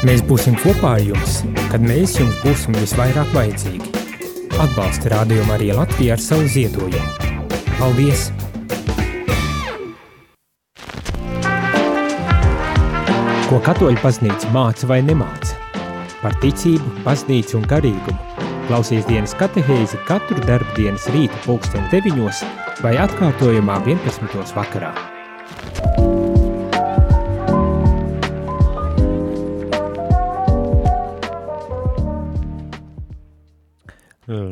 Mēs būsim kopā ar jums, kad mēs jums būsim visvairāk vajadzīgi. Atbalsta rādījumu arī Latviju ar savu ziedojumu. Paldies! Ko katoļu paznīca māca vai nemāca? Par ticību, paznīcu un garīgumu. Klausies dienas katehēzi katru darbu dienas rīta pulksten 9 vai atkārtojumā 11. vakarā.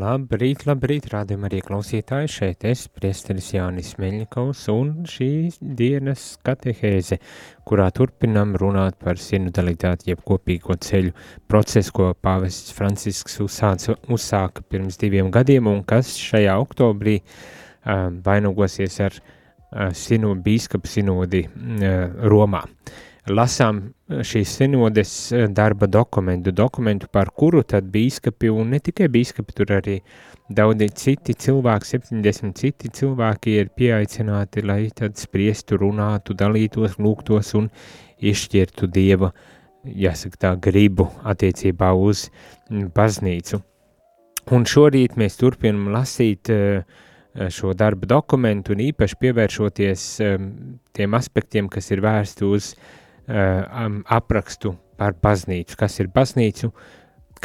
Labrīt, labrīt, rādījumā arī klausītāji, šeit es, priesteris Jānis Meļņikaus, un šīs dienas katehēze, kurā turpinam runāt par sinodalitāti jeb kopīgo ceļu procesu, ko pāvests Francisks uzsāca, uzsāka pirms diviem gadiem, un kas šajā oktobrī uh, vainogosies ar uh, sinu, bīskapu sinodi uh, Romā. Lasām šīs sinodes eh, darba dokumentu, dokumentu, par kuru tad bīskapi, un ne tikai bīskapi, tur arī daudzi citi cilvēki, 70 citi cilvēki ir pieaicināti, lai tad spriestu, runātu, dalītos, lūgtos un izšķirtu Dieva, jāsaka tā, gribu attiecībā uz mm, baznīcu. Un šorīt mēs turpinam lasīt uh, šo darba dokumentu un īpaši pievēršoties um, tiem aspektiem, kas ir vērsti uz uh, aprakstu par baznīcu, kas ir baznīcu,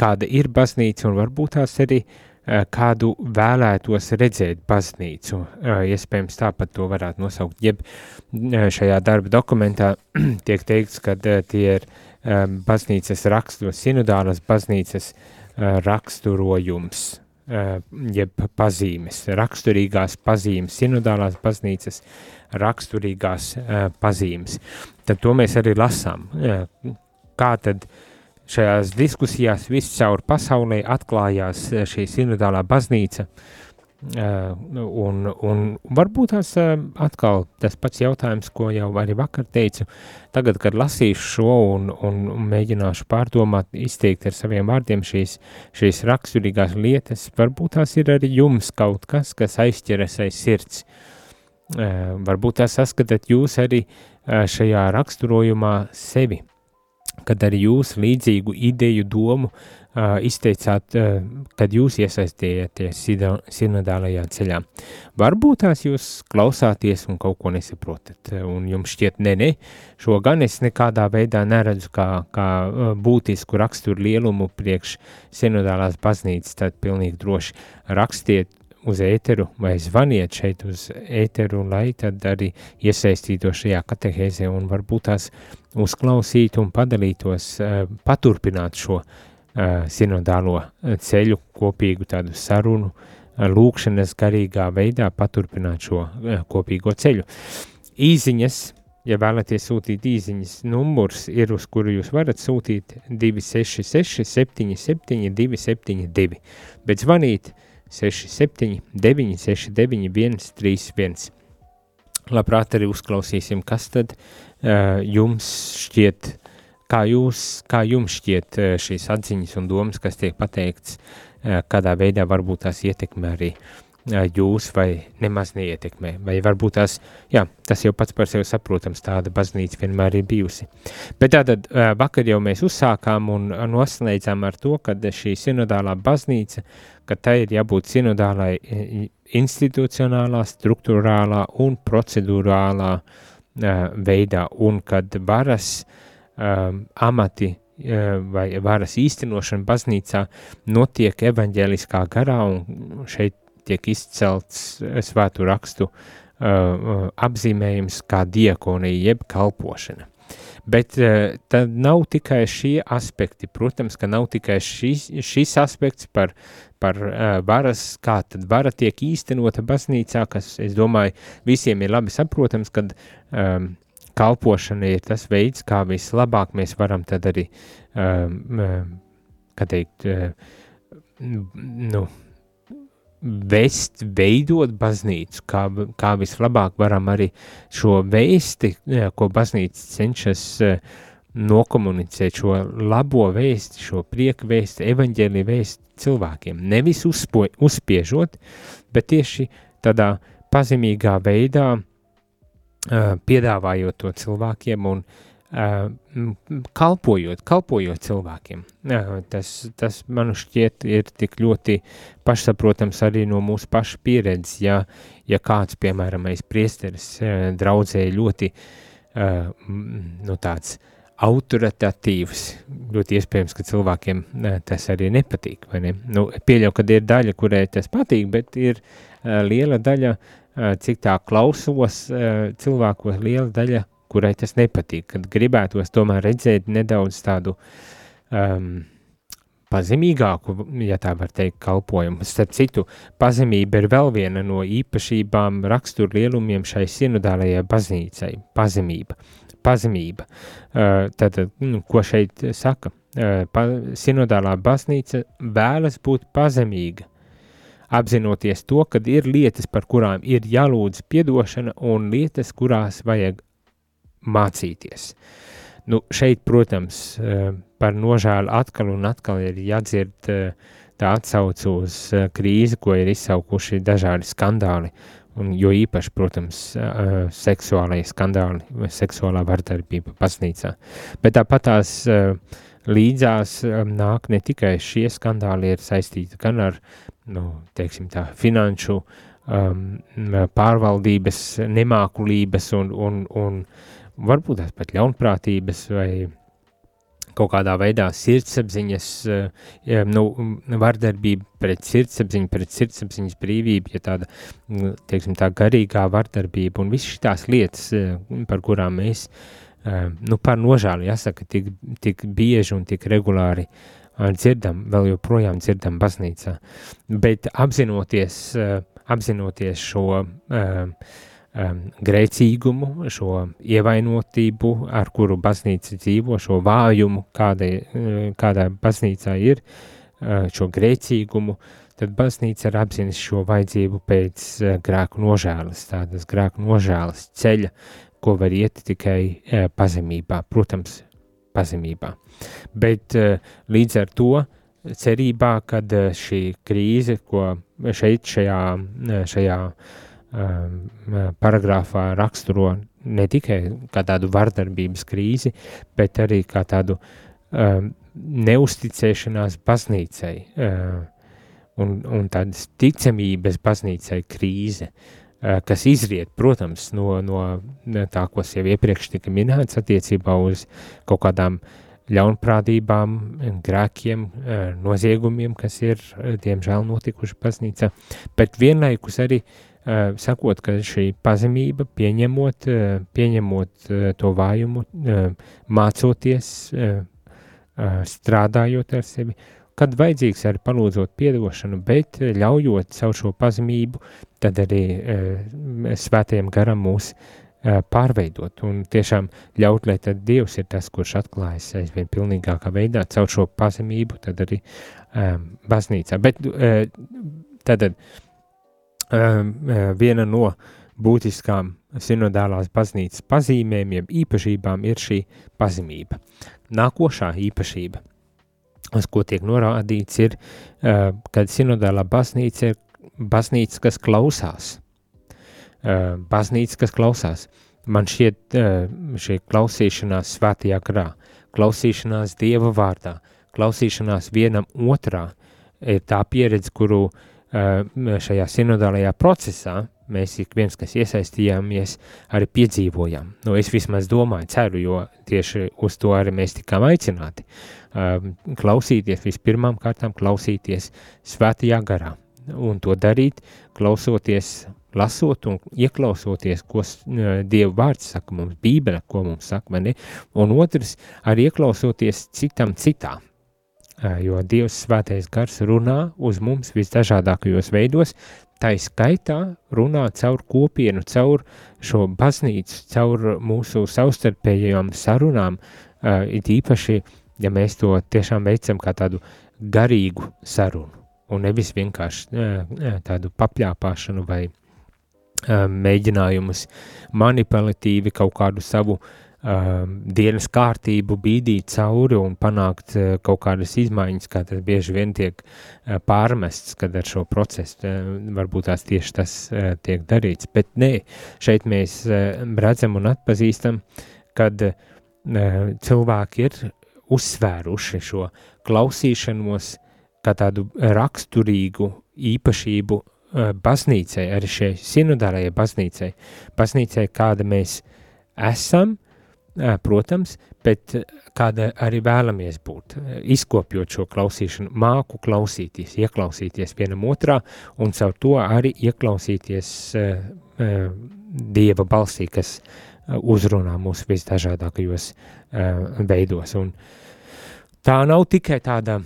kāda ir baznīca un varbūt tās arī uh, kādu vēlētos redzēt baznīcu. Uh, iespējams tāpat to varētu nosaukt, jeb šajā darba dokumentā tiek teikts, ka tie ir baznīcas raksturos, sinodālas baznīcas raksturojums, jeb pazīmes, raksturīgās pazīmes, sinodālās baznīcas raksturīgās uh, pazīmes tad to mēs arī lasām. Kā tad šajās diskusijās viscaur pasaulē atklājās šī sinodālā baznīca, un, un varbūt tās atkal tas pats jautājums, ko jau arī vakar teicu, tagad, kad lasīšu šo un, un mēģināšu pārdomāt, izteikt ar saviem vārdiem šīs, šīs raksturīgās lietas, varbūt tās ir arī jums kaut kas, kas aizķeras aiz sirds. Varbūt tās saskatāt jūs arī šajā raksturojumā sevi, kad arī jūs līdzīgu ideju domu uh, izteicāt, kad jūs iesaistījāties sinodālajā ceļā. Varbūt tās jūs klausāties un kaut ko nesaprotat, un jums šķiet, ne, ne, šo gan es nekādā veidā neredzu kā, kā būtisku raksturu lielumu priekš sinodālās baznīcas, tad pilnīgi droši rakstiet uz ēteru vai zvaniet šeit uz ēteru, lai tad arī iesaistīto šajā katehēzē un varbūt tās uzklausītu un padalītos, paturpināt šo sinodālo ceļu, kopīgu tādu sarunu, uh, lūkšanas garīgā veidā paturpināt šo kopīgo ceļu. Īziņas, ja vēlaties sūtīt īziņas, numurs ir, uz kuru jūs varat sūtīt 266 77 272, bet zvanīt 266 67, 969, 131. Labprāt, arī uzklausīsim, kas tad uh, jums šķiet, kā, jūs, kā jums šķiet uh, šīs atziņas un domas, kas tiek pateikts, uh, kādā veidā varbūt tās ietekmē arī uh, jūs vai nemaz neietekmē. Vai varbūt tās, jā, tas jau pats par sevi saprotams, tāda baznīca vienmēr ir bijusi. Bet tātad vakar jau mēs uzsākām un noslēdzām ar to, ka šī sinodālā baznīca, ka tai ir jābūt sinodālai institucionālā, struktūrālā un procedurālā veidā, un kad varas um, amati vai varas īstenošana baznīcā notiek evaņģēliskā garā, un šeit tiek izcelts svēto rakstu uh, apzīmējums kā diekonija jeb kalpošana. Bet uh, tad nav tikai šie aspekti, protams, ka nav tikai šis, šis aspekts par, par uh, varas, kā tad vara tiek īstenota baznīcā, kas, es domāju, visiem ir labi saprotams, kad um, kalpošana ir tas veids, kā vislabāk mēs varam tad arī, um, kā teikt, uh, nu, vest, veidot baznīcu, kā, kā vislabāk varam arī šo vēsti, ko baznīca cenšas uh, nokomunicēt, šo labo vēsti, šo prieku vēsti, evaņģēlī vēsti cilvēkiem. Nevis uzpo, uzspiežot, bet tieši tādā pazemīgā veidā uh, piedāvājot to cilvēkiem un kalpojot, kalpojot cilvēkiem. Tas, tas man šķiet ir tik ļoti pašsaprotams arī no mūsu paša pieredzes, ja, ja kāds, piemēram, mēs priesteris draudzē ļoti nu, tāds autoritatīvs, ļoti iespējams, ka cilvēkiem tas arī nepatīk, vai ne? Nu, pieļauju, ka ir daļa, kurai tas patīk, bet ir liela daļa, cik tā klausos cilvēkos, liela daļa, kurai tas nepatīk, kad gribētos tomēr redzēt nedaudz tādu um, pazemīgāku, ja tā var teikt, kalpojumu. Starp citu, pazemība ir vēl viena no īpašībām raksturlielumiem šai sinodālajai baznīcai – pazemība. Pazemība. Uh, tad, nu, ko šeit saka? Sinodālā baznīca vēlas būt pazemīga, apzinoties to, ka ir lietas, par kurām ir jālūdz piedošana un lietas, kurās vajag mācīties. Nu, šeit, protams, eh, par nožēlu atkal un atkal ir jādzird eh, tā atsauce uz eh, krīzi, ko ir izsaukuši dažādi skandāli, un jo īpaši, protams, seksuālai skandāli, seksuālā vardarbība baznīcā. Bet tāpat tās līdzās nāk ne tikai šie skandāli ir saistīti gan ar, nu, teiksim tā, finanšu um, pārvaldības nemākulības un, un, un varbūt tās pat ļaunprātības vai kaut kādā veidā sirdsapziņas, ja, nu, vardarbība pret sirdsapziņu, pret sirdsapziņas brīvību, ja tāda, teiksim, tā garīgā vardarbība un visas šīs lietas, par kurām mēs, nu, par nožēlu jāsaka, tik, tik bieži un tik regulāri dzirdam, vēl joprojām dzirdam baznīcā, bet apzinoties, apzinoties šo grēcīgumu, šo ievainotību, ar kuru baznīca dzīvo, šo vājumu, kāda, kādā baznīcā ir, šo grēcīgumu, tad baznīca ir apzinis šo vajadzību pēc grēku nožēlas, tādas grēku nožēlas ceļa, ko var iet tikai uh, pazemībā, protams, pazemībā. Bet uh, līdz ar to cerībā, kad uh, šī krīze, ko šeit šajā, šajā uh, Um, paragrāfā raksturo ne tikai kā tādu vardarbības krīzi, bet arī kā tādu um, neusticēšanās baznīcai uh, un, un tādas ticamības baznīcai krīze, uh, kas izriet, protams, no, no tā, kas jau iepriekš tika minēts attiecībā uz kaut kādām ļaunprātībām, grēkiem, uh, noziegumiem, kas ir, diemžēl, notikuši baznīcā, bet vienlaikus arī sakot, ka šī pazemība, pieņemot, pieņemot to vājumu, mācoties, strādājot ar sevi, kad vajadzīgs arī palūdzot piedošanu, bet ļaujot savu šo pazemību, tad arī svētajam garam mūs pārveidot un tiešām ļaut, lai tad Dievs ir tas, kurš atklājas aizvien pilnīgākā veidā caur šo pazemību, tad arī um, baznīcā. Bet tad, Ehm, eh, viena no būtiskām sinodālās baznīcas pazīmēm, jeb īpašībām ir šī pazemība. Nākošā īpašība, uz ko tiek norādīts, ir, eh, kad sinodālā baznīca ir baznīca, kas klausās. Eh, baznīca, kas klausās. Man šķiet, šī klausīšanās svētajā grā, klausīšanās Dieva vārdā, klausīšanās vienam otrā ir tā pieredze, kuru uh, šajā sinodālajā procesā mēs ik viens, kas iesaistījāmies, arī piedzīvojām. Nu, es vismaz domāju, ceru, jo tieši uz to arī mēs tikām aicināti. Klausīties vispirmām kārtām, klausīties svētajā garā un to darīt, klausoties, lasot un ieklausoties, ko Dieva vārds saka mums, Bībele, ko mums saka, ne? Un otrs, arī ieklausoties citam citā, jo Dievs svētais gars runā uz mums visdažādākajos veidos, tā skaitā runā caur kopienu, caur šo baznīcu, caur mūsu savstarpējām sarunām, it īpaši, ja mēs to tiešām veicam kā tādu garīgu sarunu, un nevis vienkārši tādu papļāpāšanu vai mēģinājumus manipulatīvi kaut kādu savu dienas kārtību bīdīt cauri un panākt kaut kādas izmaiņas, kā tas bieži vien tiek pārmests, kad ar šo procesu varbūt tās tieši tas tiek darīts. Bet nē, šeit mēs redzam un atpazīstam, kad cilvēki ir uzsvēruši šo klausīšanos kā tādu raksturīgu īpašību baznīcai, arī šai sinodālajai baznīcai, baznīcai, kāda mēs esam, protams, bet kāda arī vēlamies būt, izkopjot šo klausīšanu, māku klausīties, ieklausīties vienam otrā un caur to arī ieklausīties uh, uh, Dieva balsī, kas uzrunā mūs visdažādākajos uh, veidos. Un tā nav tikai tāda,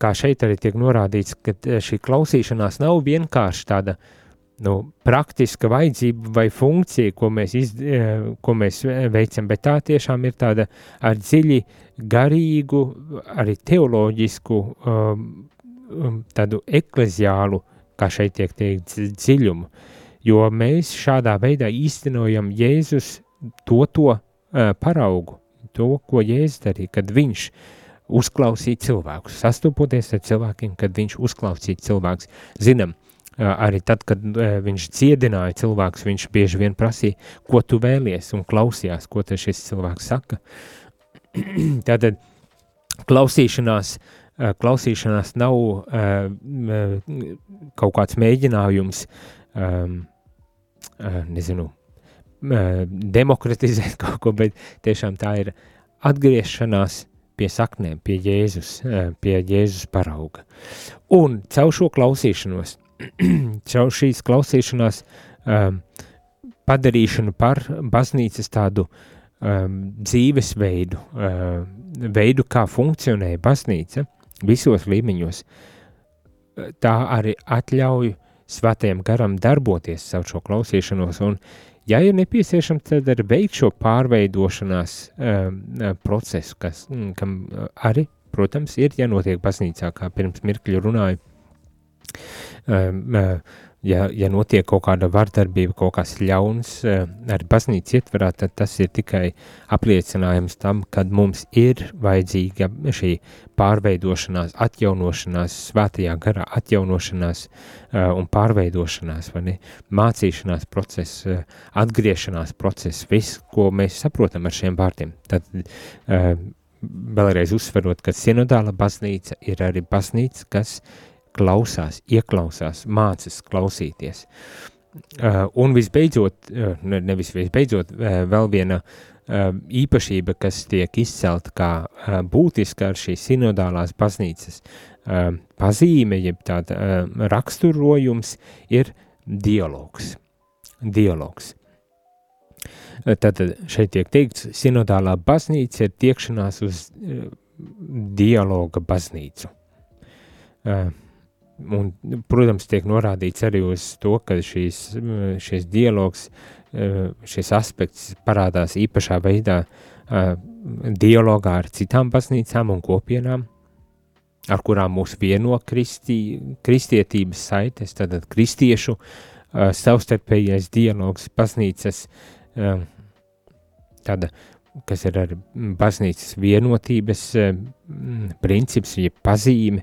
kā šeit arī tiek norādīts, ka šī klausīšanās nav vienkārši tāda uh, nu, praktiska vajadzība vai funkcija, ko mēs, iz, e, ko mēs veicam, bet tā tiešām ir tāda ar dziļi garīgu, arī teoloģisku, um, um, tādu ekleziālu, kā šeit tiek teikt, dziļumu, jo mēs šādā veidā īstenojam Jēzus to, to uh, paraugu, to, ko Jēzus darīja, kad viņš uzklausīja cilvēkus, sastopoties ar cilvēkiem, kad viņš uzklausīja cilvēkus. Zinām, arī tad, kad viņš ciedināja cilvēkus, viņš bieži vien prasīja, ko tu vēlies, un klausījās, ko šis cilvēks saka. Tātad klausīšanās, klausīšanās nav kaut kāds mēģinājums, nezinu, demokratizēt kaut ko, bet tiešām tā ir atgriešanās pie saknēm, pie Jēzus, pie Jēzus parauga. Un caur šo klausīšanos caur šīs klausīšanās um, padarīšanu par baznīcas tādu um, dzīvesveidu, um, veidu, kā funkcionē baznīca visos līmeņos, tā arī atļauj svētajam garam darboties caur šo klausīšanos, un, ja ir nepieciešams, tad arī veikt šo pārveidošanās um, procesu, kas, kam arī, protams, ir jānotiek baznīcā, kā pirms mirkļa runāju, ja, ja notiek kaut kāda vardarbība, kaut kas ļauns ar baznīcu ietverā, tad tas ir tikai apliecinājums tam, kad mums ir vajadzīga šī pārveidošanās, atjaunošanās, svētajā garā atjaunošanās un pārveidošanās, vai ne, mācīšanās process, atgriešanās process, viss, ko mēs saprotam ar šiem vārdiem. Tad vēlreiz uzsverot, ka sinodāla baznīca ir arī baznīca, kas klausās, ieklausās, mācās klausīties. Uh, un visbeidzot, uh, nevis visbeidzot, uh, vēl viena īpašība, kas tiek izcelta kā būtiska ar šīs sinodālās baznīcas pazīme, jeb tāda raksturojums, ir dialogs. Dialogs. Tad šeit tiek teikts, sinodālā baznīca ir tiekšanās uz dialoga baznīcu. Uh, Un, protams, tiek norādīts arī uz to, ka šīs, šis dialogs, eh, šis aspekts parādās īpašā veidā eh, dialogā ar citām baznīcām un kopienām, ar kurām mūs vieno kristī, kristietības saites, tātad kristiešu eh, savstarpējais dialogs, baznīcas, tāda, kas ir ar baznīcas vienotības princips, ja pazīme,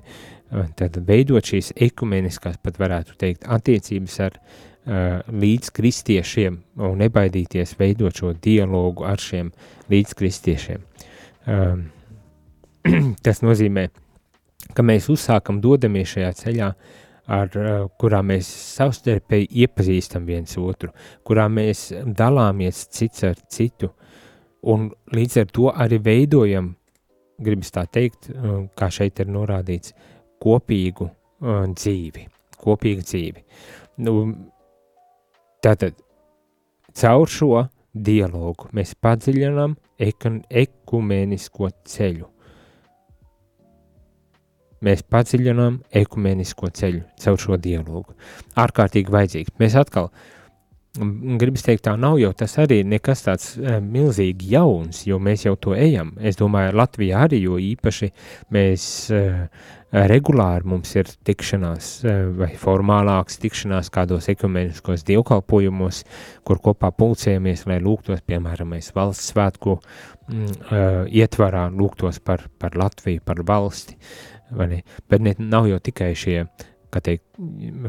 tad veidot šīs ekumeniskās, pat varētu teikt, attiecības ar uh, līdzkristiešiem un nebaidīties veidot šo dialogu ar šiem līdzkristiešiem. Um, tas nozīmē, ka mēs uzsākam dodamies šajā ceļā, ar uh, kurā mēs savstarpēji iepazīstam viens otru, kurā mēs dalāmies cits ar citu, un līdz ar to arī veidojam, gribas tā teikt, uh, kā šeit ir norādīts, kopīgu uh, dzīvi, kopīgu dzīvi. Nu, tātad caur šo dialogu mēs padziļinām ekumenisko ceļu. Mēs padziļinām ekumenisko ceļu caur šo dialogu. Ārkārtīgi vajadzīgi. Mēs atkal uh, Gribas teikt, tā nav jau tas arī nekas tāds e, milzīgi jauns, jo mēs jau to ejam. Es domāju, Latvijā arī, jo īpaši mēs e, regulāri mums ir tikšanās e, vai formālāks tikšanās kādos ekumeniskos dievkalpojumos, kur kopā pulcējamies, lai lūgtos, piemēram, mēs valsts svētku mm, ietvarā lūgtos par, par Latviju, par valsti? Bet ne, nav jau tikai šie kā teikt,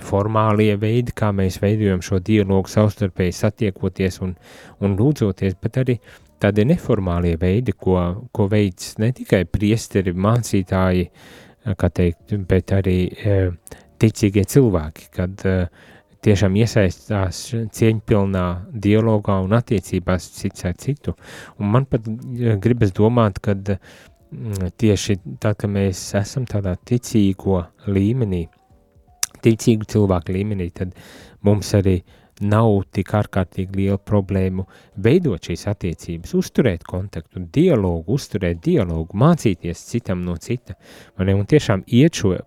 formālie veidi, kā mēs veidojam šo dialogu savstarpēji satiekoties un, un lūdzoties, bet arī tādi neformālie veidi, ko, ko veids ne tikai priesteri, mācītāji, kā teikt, bet arī ticīgie cilvēki, kad tiešām iesaistās cieņpilnā dialogā un attiecībās cits ar citu. Un man pat gribas domāt, kad tieši tā, ka mēs esam tādā ticīgo līmenī, ticīgu cilvēku līmenī, tad mums arī nav tik ārkārtīgi liela problēmu veidot šīs attiecības, uzturēt kontaktu, dialogu, uzturēt dialogu, mācīties citam no cita, ne, un tiešām iet šo uh,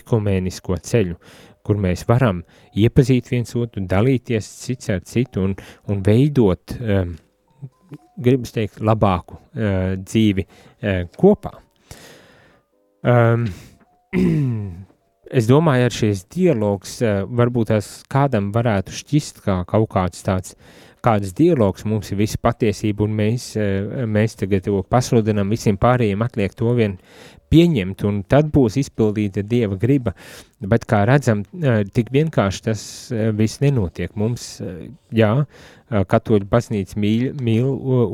ekumēnisko ceļu, kur mēs varam iepazīt viens otru, dalīties cits ar citu un, un veidot, um, gribas teikt, labāku uh, dzīvi uh, kopā. Um, es domāju, ar šīs dialogs eh, varbūt tās kādam varētu šķist kā kaut kāds tāds, kāds dialogs mums ir visa patiesība, un mēs, eh, mēs tagad to pasludinām, visiem pārējiem atliek to vien pieņemt, un tad būs izpildīta Dieva griba, bet kā redzam, eh, tik vienkārši tas viss nenotiek. Mums, jā, katoļu baznīca mīl, mīl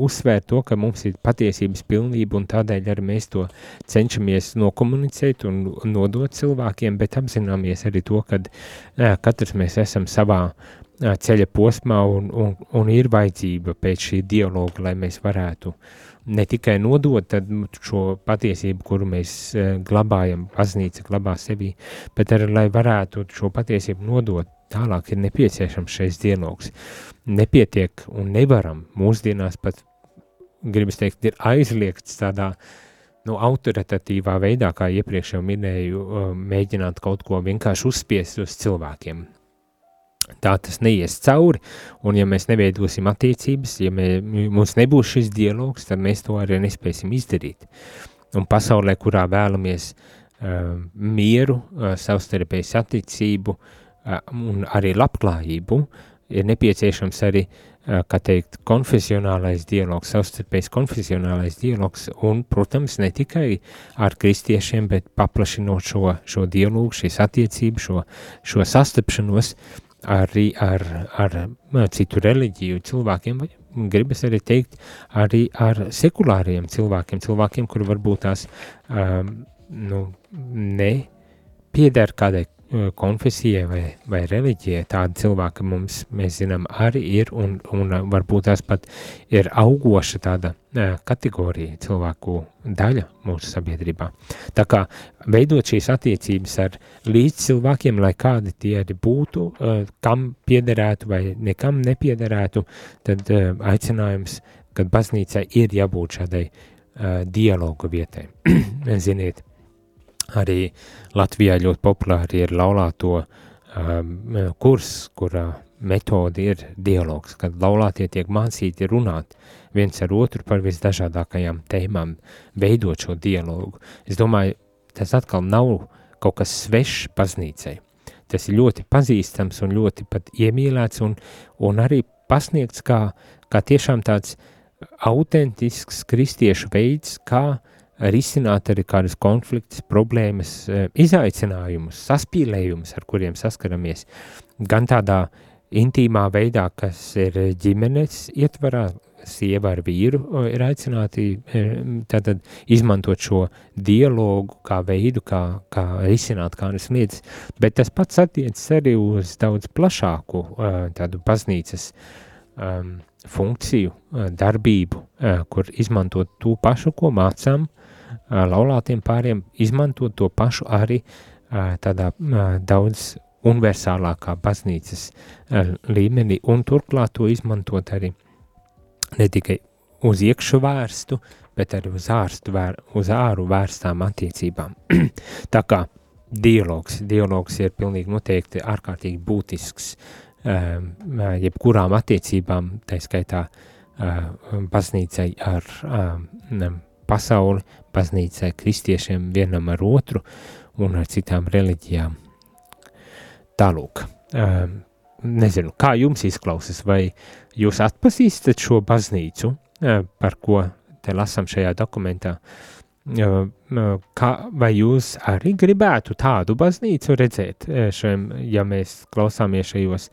uzsvērt to, ka mums ir patiesības pilnība un tādēļ arī mēs to cenšamies nokomunicēt un nodot cilvēkiem, bet apzināmies arī to, ka katrs mēs esam savā ceļa posmā un, un, un ir vajadzība pēc šī dialoga, lai mēs varētu ne tikai nodot šo patiesību, kuru mēs glabājam, baznīca glabā sevī, bet arī, lai varētu šo patiesību nodot tālāk, ir nepieciešams šis dialogs nepietiek un nevaram mūsdienās pat, gribas teikt, ir aizliegts tādā nu, autoritatīvā veidā, kā iepriekš jau minēju, mēģināt kaut ko vienkārši uzspiest uz cilvēkiem. Tā tas neies cauri, un ja mēs neveidosim attiecības, ja mē, mums nebūs šis dialogs, tad mēs to arī nespēsim izdarīt. Un pasaulē, kurā vēlamies uh, mieru, uh, savstarpējas atticību uh, un arī labklājību, uh, ir nepieciešams arī, kā teikt, konfesionālais dialogs, savstarpējs konfesionālais dialogs, un, protams, ne tikai ar kristiešiem, bet paplašinot šo, šo dialogu, šīs attiecības, šo, šo sastapšanos arī ar, ar citu reliģiju cilvēkiem, vai gribas arī teikt, arī ar sekulāriem cilvēkiem, cilvēkiem, kuri varbūt tās um, nu, ne pieder kādai konfesijai vai, vai reliģijai. Tādi cilvēki mums, mēs zinām, arī ir, un, un varbūt tās pat ir augoša tāda uh, kategorija cilvēku daļa mūsu sabiedrībā. Tā kā veidot šīs attiecības ar līdz cilvēkiem, lai kādi tie arī būtu, kam piederētu vai nekam nepiederētu, tad aicinājums, kad baznīcai ir jābūt šādai dialogu vietai. Ziniet, Arī Latvijā ļoti populāri ir laulāto um, kurs, kurā metode ir dialogs, kad laulātie tiek mācīti runāt viens ar otru par visdažādākajām tēmām, veidot šo dialogu. Es domāju, tas atkal nav kaut kas svešs baznīcai. Tas ir ļoti pazīstams un ļoti pat iemīlēts un, un arī pasniegts kā, kā tiešām tāds autentisks kristiešu veids, kā risināt arī kādus konfliktus, problēmas, eh, izaicinājumus, saspīlējumus, ar kuriem saskaramies. Gan tādā intīmā veidā, kas ir ģimenes ietvarā, sieva ar vīru ir aicināti tātad izmantot šo dialogu kā veidu, kā, kā risināt kādas lietas, bet tas pats attiecas arī uz daudz plašāku eh, tādu baznīcas um, funkciju, darbību, kur izmantot to pašu, ko mācām, laulātiem pāriem izmantot to pašu arī tādā daudz universālākā baznīcas līmenī un turklāt to izmantot arī ne tikai uz iekšu vērstu, bet arī uz, ārstu vēr, uz āru vērstām attiecībām. Tā kā dialogs, dialogs ir pilnīgi noteikti ārkārtīgi būtisks jebkurām attiecībām, tā skaitā baznīcai ar pasauli, baznīcai, kristiešiem vienam ar otru un ar citām reliģijām. Tālūk, um, nezinu, kā jums izklausas, vai jūs atpazīstat šo baznīcu, uh, par ko te lasam šajā dokumentā, kā, vai jūs arī gribētu tādu baznīcu redzēt, šiem, ja mēs klausāmies šajos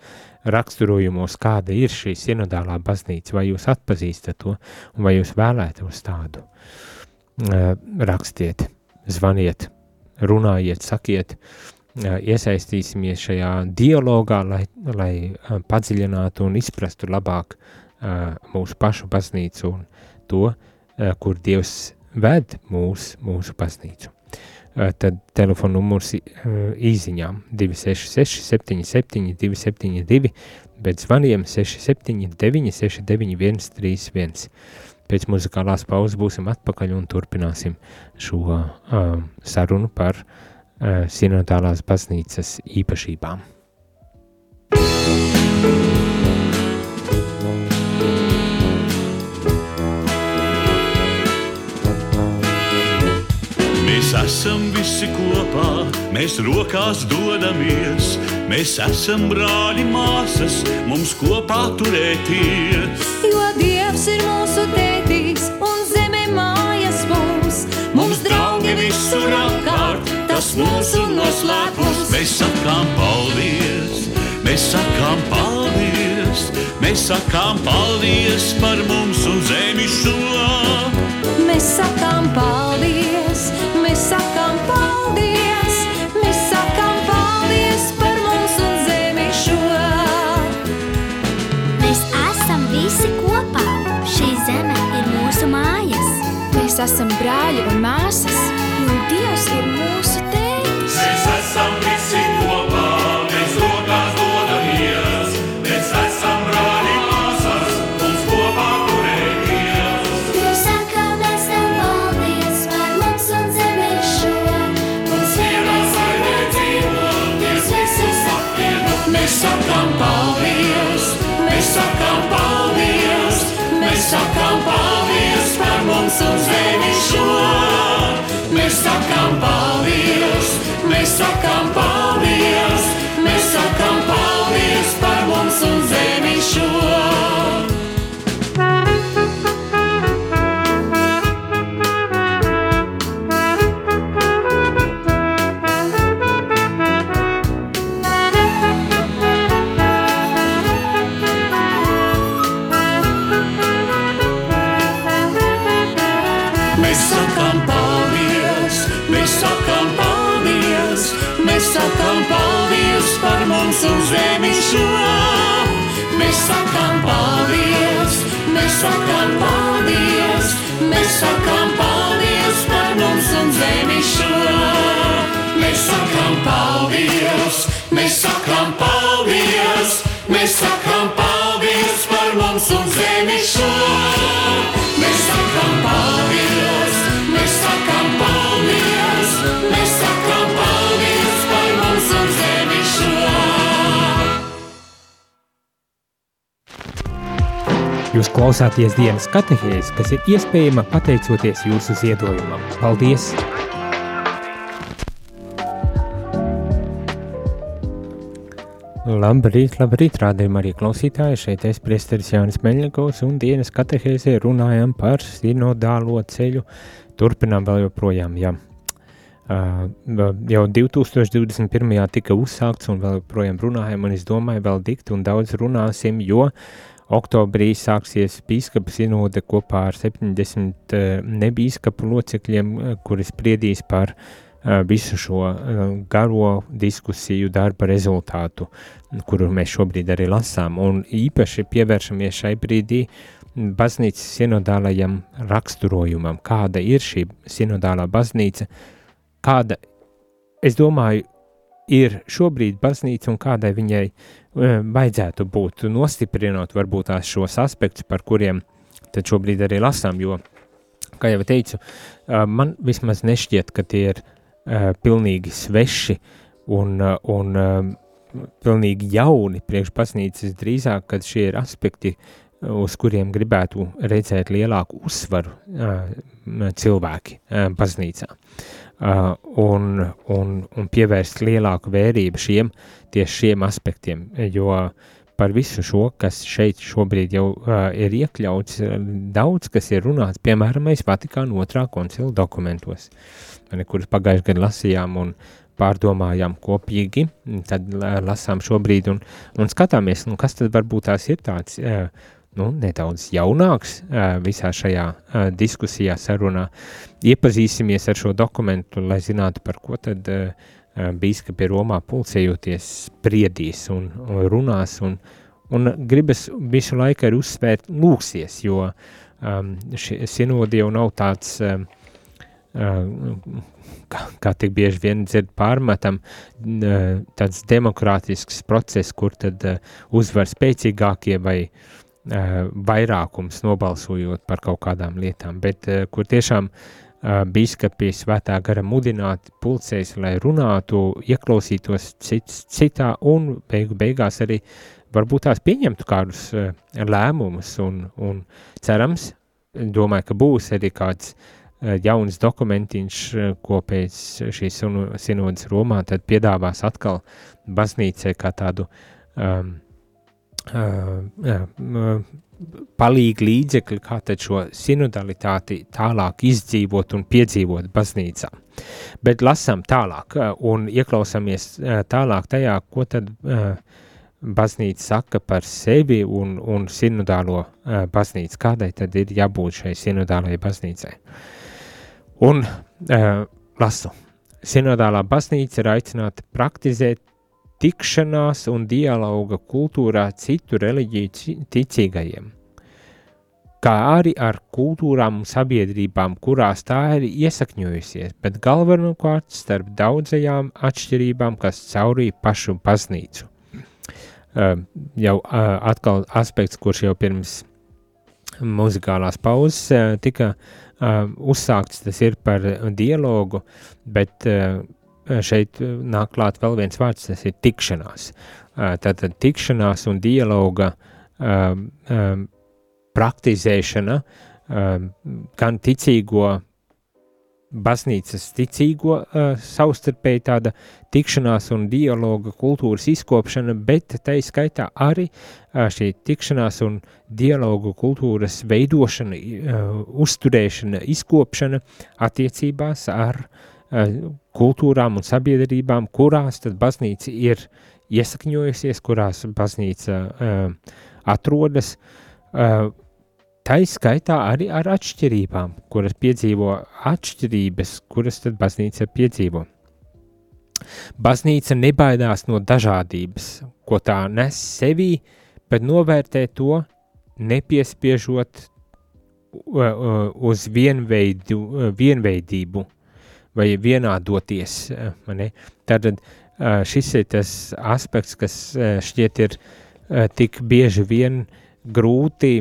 raksturojumos, kāda ir šī sinodālā baznīca, vai jūs atpazīstat to, un vai jūs vēlētos tādu? Rakstiet, zvaniet, runājiet, sakiet, iesaistīsimies šajā dialogā, lai, lai padziļinātu un izprastu labāk mūsu pašu baznīcu un to, kur Dievs ved mūs, mūsu baznīcu. Tad telefona numurs īziņām 266 77 272, bet zvaniem 679 691 31. Pēc muzikālās pauzes būsim atpakaļ un turpināsim šo uh, sarunu par uh, sinodālās baznīcas īpašībām. Thank you. Mēs esam visi kopā, mēs rokās dodamies. Mēs esam brāļi, māsas, mums kopā turēties. Jo Dievs ir mūsu tētīs un zeme mājas mums. Mums draugi visur apkārt, tas mūsu noslēpums. Mēs sakām paldies, mēs sakām paldies, mēs sakām paldies par mums un zemi šo. Mēs sakām paldies Mēs esam brāļi un māsas, jo Dievs ir mūsu tētis. Mēs esam visi kopā, mēs rokās dodamies, mēs esam brāļi māsas, mums kopā turēties. Mēs sakām, mēs tev paldies par mums un zemi šo. Mums Vienā saimē dzīvoties, visus apvienot. Mēs sakām paldies, mēs sakām paldies, mēs sakām paldies un zemi šo. Mēs sakām paldies, mēs sakām paldies, mēs sakām paldies par mums un zemi šo. Sakām paldies, mēs sakām paldies, mēs sakām paldies par mums un zemi šo. Mēs sakām paldies, mēs sakām paldies, Jūs klausāties dienas katehēs, kas ir iespējama pateicoties jūsu ziedojumam. Paldies! Labrīt, labrīt, rādījumā arī klausītāji. Šeit es priesteris Jānis Meļņakovs un dienas katehēzē runājam par sinodālo ceļu. Turpinām vēl joprojām, jā. Uh, jau 2021. tika uzsākts un vēl joprojām runājam, un es domāju, vēl dikt un daudz runāsim, jo oktobrī sāksies bīskapa sinode kopā ar 70 uh, nebīskapu locekļiem, uh, kuri spriedīs par uh, visu šo garo diskusiju darba rezultātu, kuru mēs šobrīd arī lasām, un īpaši pievēršamies šai brīdī baznīcas sinodālajam raksturojumam, kāda ir šī sinodālā baznīca, kāda, es domāju, ir šobrīd baznīca un kādai viņai vajadzētu būt, nostiprinot varbūt tās šos aspektus, par kuriem tad šobrīd arī lasām, jo, kā jau teicu, man vismaz nešķiet, ka tie ir pilnīgi sveši un, un pilnīgi jauni priekš baznīcas drīzāk, kad šie ir aspekti, uz kuriem gribētu redzēt lielāku uzsvaru cilvēki baznīcā. Un, un, un pievērst lielāku vērību šiem, tieši šiem aspektiem, jo par visu šo, kas šeit šobrīd jau uh, ir iekļauts, daudz kas ir runāts, piemēram, mēs Vatikāna otrā koncila dokumentos, kurus pagājušajā gadā lasījām un pārdomājām kopīgi, tad lasām šobrīd un, un skatāmies, nu, kas tad varbūt tās ir tāds, uh, nu, nedaudz jaunāks visā šajā diskusijā, sarunā. Iepazīsimies ar šo dokumentu, lai zinātu, par ko tad bīskapi Romā pulcējoties spriedīs un, un runās, un, un gribas visu laiku arī uzsvērt lūksies, jo sinodi jau nav tāds, kā, kā tik bieži vien dzird pārmetam, tāds demokrātisks process, kur tad uzvar spēcīgākie vai uh, vairākums nobalsojot par kaut kādām lietām, bet kur tiešām biskupi svētā gara mudināti pulcēs, lai runātu, ieklausītos cits, citā un beigu beigās arī varbūt tās pieņemtu kādus lēmumus un, un cerams, domāju, ka būs arī kāds jauns dokumentiņš, ko pēc šīs sinodas Romā tad piedāvās atkal baznīcai kā tādu um, palīgi līdzekļi, kā šo sinodalitāti tālāk izdzīvot un piedzīvot baznīcā. Bet lasām tālāk un ieklausāmies tālāk tajā, ko tad baznīca saka par sevi un, un sinodālo baznīcu. Kādai tad ir jābūt šai sinodālajai baznīcai? Un lasu. Sinodālā baznīca ir aicināta praktizēt tikšanās un dialoga kultūrā citu reliģiju ticīgajiem, kā arī ar kultūrām un sabiedrībām, kurās tā ir iesakņojusies, bet galvenokārt starp daudzajām atšķirībām, kas caurīja pašu baznīcu. Uh, jau uh, atkal aspekts, kurš jau pirms muzikālās pauzes uh, tika uzsākts, tas ir par dialogu, bet Eh, šeit eh, nāk klāt vēl viens vārds, tas ir tikšanās. Eh, tātad tikšanās un dialoga um, um, praktizēšana um, gan ticīgo baznīcas ticīgo uh, savstarpēji tāda tikšanās un dialoga kultūras izkopšana, bet tai skaitā arī uh, šī tikšanās un dialogu kultūras veidošana, uh, uzturēšana, izkopšana attiecībās ar uh, Eh, kultūrām un sabiedrībām, kurās tad baznīca ir iesakņojusies, kurās baznīca uh, atrodas, uh, tai skaitā arī ar atšķirībām, kuras piedzīvo atšķirības, kuras tad baznīca piedzīvo. Baznīca nebaidās no dažādības, ko tā nes sevī, bet novērtē to, nepiespiežot uz vienveidu, vienveidību, vai vienādoties. Mani. Tātad šis ir tas aspekts, kas šķiet ir tik bieži vien grūti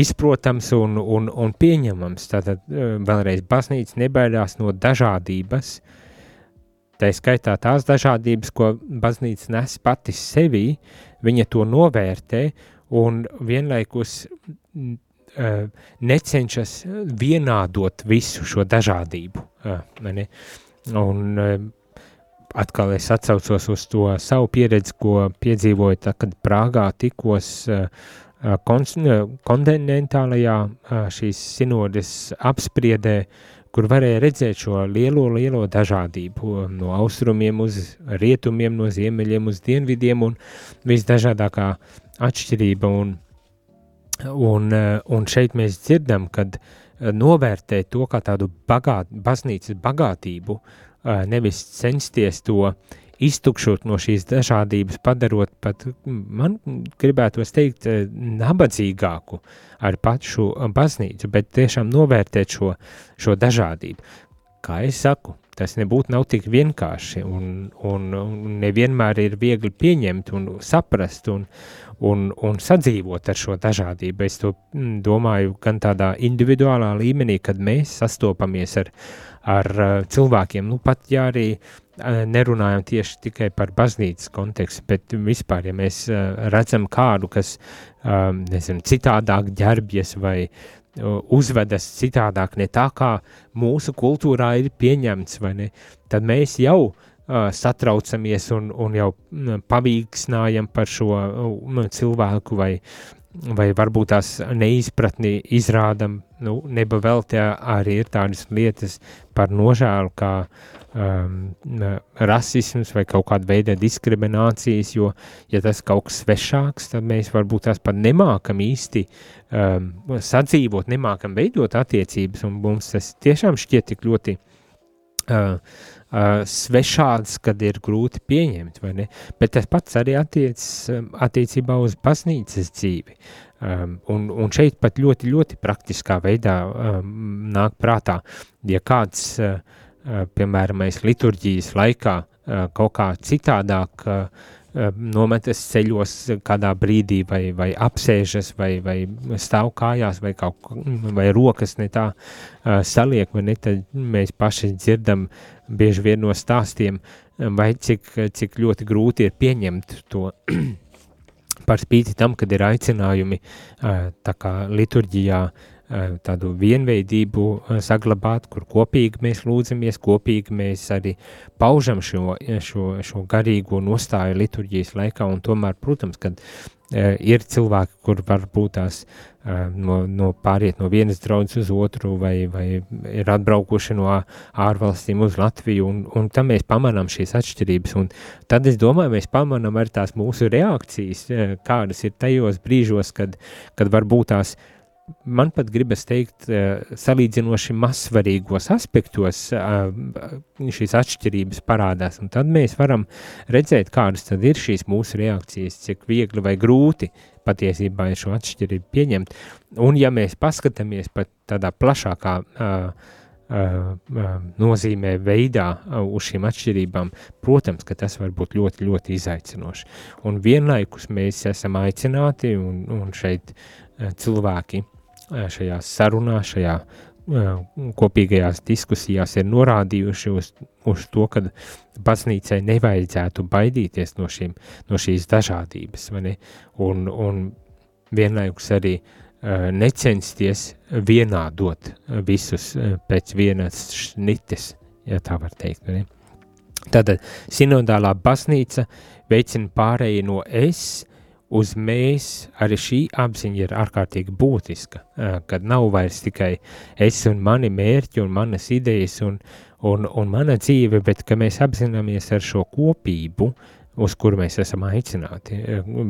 izprotams un, un, un pieņemams. Tātad vēlreiz baznīca nebaidās no dažādības, tā skaitā tās dažādības, ko baznīca nes pati sevī, viņa to novērtē un vienlaikus uh, necenšas vienādot visu šo dažādību. Uh, un uh, atkal es atcaucos uz to savu pieredzi, ko piedzīvoju, tad, kad Prāgā tikos uh, kontinentālajā uh, šīs sinodes apspriedē, kur varēja redzēt šo lielo, lielo dažādību no austrumiem uz rietumiem, no ziemeļiem uz dienvidiem un visdažādākā atšķirība un Un, eh, un šeit mēs dzirdam, kad eh, novērtē to kā tādu bagāt, baznīcas bagātību, eh, nevis censties to iztukšot no šīs dažādības, padarot pat, man gribētos teikt, nabadzīgāku ar pašu baznīcu, bet tiešām novērtēt šo, šo dažādību. Kā es saku, tas nebūtu nav tik vienkārši un, un, un nevienmēr ir viegli pieņemt un saprast un, un, un sadzīvot ar šo dažādību. Es to mm, domāju gan tādā individuālā līmenī, kad mēs sastopamies ar, ar uh, cilvēkiem, nu pat ja arī uh, nerunājam tieši tikai par baznīcas kontekstu, bet vispār, ja mēs uh, redzam kādu, kas, nezinu, citādāk ģerbjas vai uzvedas citādāk, ne tā kā mūsu kultūrā ir pieņemts, vai ne, tad mēs jau uh, satraucamies un, un jau pavīksnājam par šo cilvēku vai, vai varbūt tās neizpratni izrādam, nu, neba vēl tie arī ir tādas lietas par nožēlu, kā um, rasisms vai kaut kāda veida diskriminācijas, jo, ja tas kaut kas svešāks, tad mēs varbūt tās pat nemākam īsti um, sadzīvot, nemākam veidot attiecības, un mums tas tiešām šķiet tik ļoti uh, uh, svešāds, kad ir grūti pieņemt, vai ne? Bet tas pats arī attiec, attiecībā uz baznīcas dzīvi. Um, un, un šeit pat ļoti, ļoti praktiskā veidā um, nāk prātā, ja kāds uh, piemēram, liturģijas laikā kaut kā citādāk nometas ceļos kādā brīdī vai, vai apsēžas vai, vai stāv kājās vai kaut vai rokas ne tā saliek, vai ne, tad mēs paši dzirdam bieži vien no stāstiem, vai cik, cik ļoti grūti ir pieņemt to par spīti tam, kad ir aicinājumi tā kā liturģijā Eh, tādu vienveidību eh, saglabāt, kur kopīgi mēs lūdzamies, kopīgi mēs arī paužam šo, šo, šo garīgo nostāju liturģijas laikā, un tomēr, protams, kad ir cilvēki, kur varbūt tās no, no pāriet no vienas draudzes uz otru, vai, vai ir atbraukuši no ārvalstīm uz Latviju, un, un tam mēs pamanām šīs atšķirības, un tad es domāju, mēs pamanām arī tās mūsu reakcijas, kādas ir tajos brīžos, kad, kad varbūt tās uh, man pat gribas teikt, eh, salīdzinoši mazsvarīgos aspektos eh, šīs atšķirības parādās, un tad mēs varam redzēt, kādas tad ir šīs mūsu reakcijas, cik viegli vai grūti patiesībā ir šo atšķirību pieņemt, un ja mēs paskatāmies pat tādā plašākā uh, nozīmē veidā uz šīm atšķirībām, protams, ka tas var būt ļoti, ļoti izaicinoši. Un vienlaikus mēs esam aicināti, un, un šeit cilvēki šajā sarunā, šajā kopīgajās diskusijās ir norādījuši uz, uz to, ka baznīcai nevajadzētu baidīties no, šīm, no šīs dažādības, un, un vienlaikus arī necensties vienādot visus pēc vienas šnites, ja tā var teikt. Tātad sinodālā baznīca veicina pārēju no es uz mēs, arī šī apziņa ir ārkārtīgi būtiska, kad nav vairs tikai es un mani mērķi un manas idejas un, un, un mana dzīve, bet ka mēs apzināmies ar šo kopību, uz kuru mēs esam aicināti,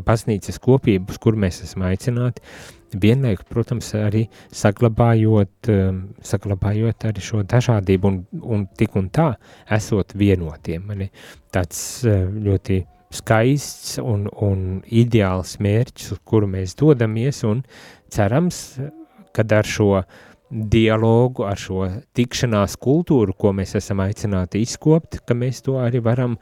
baznīcas kopību, uz kuru mēs esam aicināti, vienlaikus, protams, arī saglabājot, saglabājot arī šo dažādību un, un tik un tā esot vienotiem. Tāds ļoti skaists un, un ideāls mērķis, uz kuru mēs dodamies, un cerams, kad ar šo dialogu, ar šo tikšanās kultūru, ko mēs esam aicināti izkopt, ka mēs to arī varam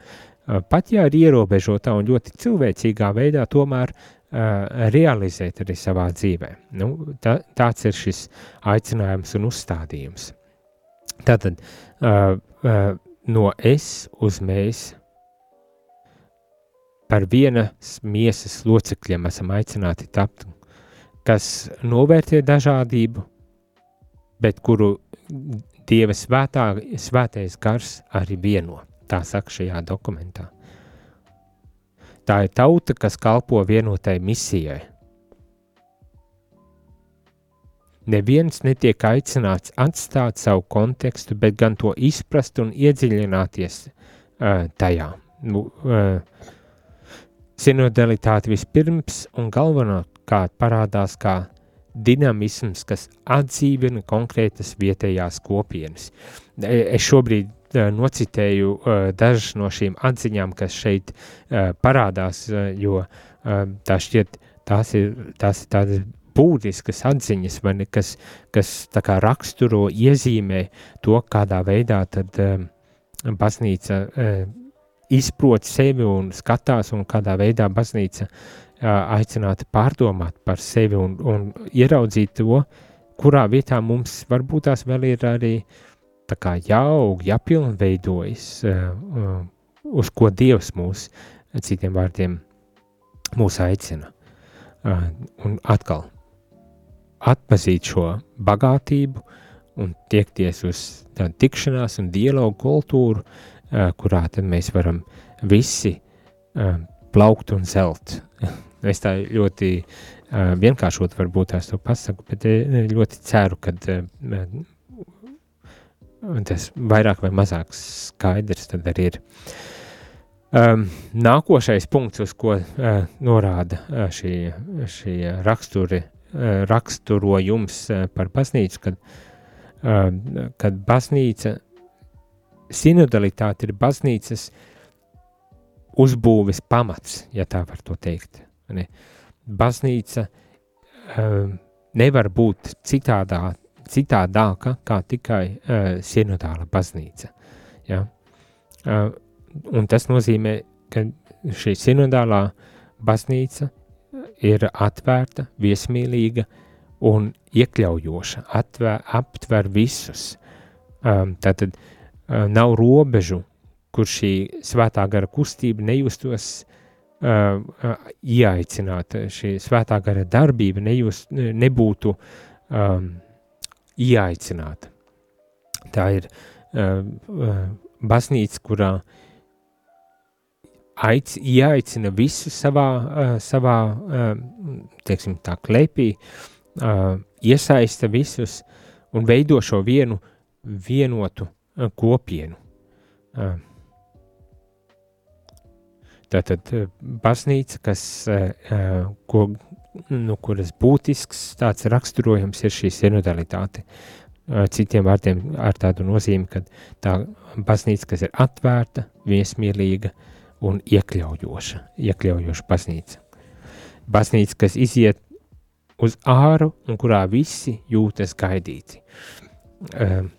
pat ja arī ierobežotā un ļoti cilvēcīgā veidā tomēr uh, realizēt arī savā dzīvē. Nu, tā, tāds ir šis aicinājums un uzstādījums. Tātad uh, uh, no es uz mēs par vienas miesas locekļiem esam aicināti tapt, kas novērtē dažādību, bet kuru Dieva svētā, svētais gars arī vieno. Tā saka šajā dokumentā. Tā ir tauta, kas kalpo vienotai misijai. Neviens netiek aicināts atstāt savu kontekstu, bet gan to izprast un iedziļināties uh, tajā. Nu, uh, Sinodalitāte vispirms un galvenokārt parādās kā dinamisms, kas atdzīvina konkrētas vietējās kopienas. E, es šobrīd uh, nocitēju uh, dažas no šīm atziņām, kas šeit parādās, jo tā šķiet, tās ir, tās ir tādas būtiskas atziņas, ne, kas, kas raksturo, iezīmē to, kādā veidā tad uh, baznīca uh, izprot sevi un skatās, un kādā veidā baznīca aicināta pārdomāt par sevi un, un ieraudzīt to, kurā vietā mums varbūt tās vēl ir arī jāaug, jāpilnveidojas, uz ko Dievs mūs, citiem vārdiem, mūs aicina. Un atkal atpazīt šo bagātību un tiekties uz tādu tikšanās un dialogu kultūru, uh, kurā tad mēs varam visi uh, plaukt un zelt. es tā ļoti uh, vienkāršot varbūt tās to pasaku, bet ļoti ceru, ka tas vairāk vai mazāk skaidrs tad arī ir. Um, nākošais punkts, uz ko uh, norāda uh, šī, šī raksturi, uh, raksturojums uh, par baznīcu, kad, uh, kad baznīca, sinodalitāte ir baznīcas uzbūves pamats, ja tā var teikt. Ne? Baznīca uh, nevar būt citādā, citādāka kā tikai uh, sinodāla baznīca. Ja? Uh, un tas nozīmē, ka šī sinodālā baznīca ir atvērta, viesmīlīga un iekļaujoša, atver, aptver visus. Um, tātad uh, nav robežu, kur šī svētā gara kustība nejustos uh, ieaicināta, šī svētā gara darbība nejust, nebūtu um, ieaicināta. Tā ir uh, uh, baznīca, kurā aic, ieaicina visu savā, uh, savā uh, teiksim, tā klēpī, uh, iesaista visus un veido šo vienu vienotu kopienu. Uh, Tātad baznīca, kas, ko, nu, kuras būtisks tāds raksturojums ir šī sinodalitāte. Citiem vārdiem ar tādu nozīmi, ka tā baznīca, kas ir atvērta, viesmīlīga, un iekļaujoša, iekļaujoša baznīca. Baznīca, kas iziet uz āru un kurā visi jūtas gaidīti. Um,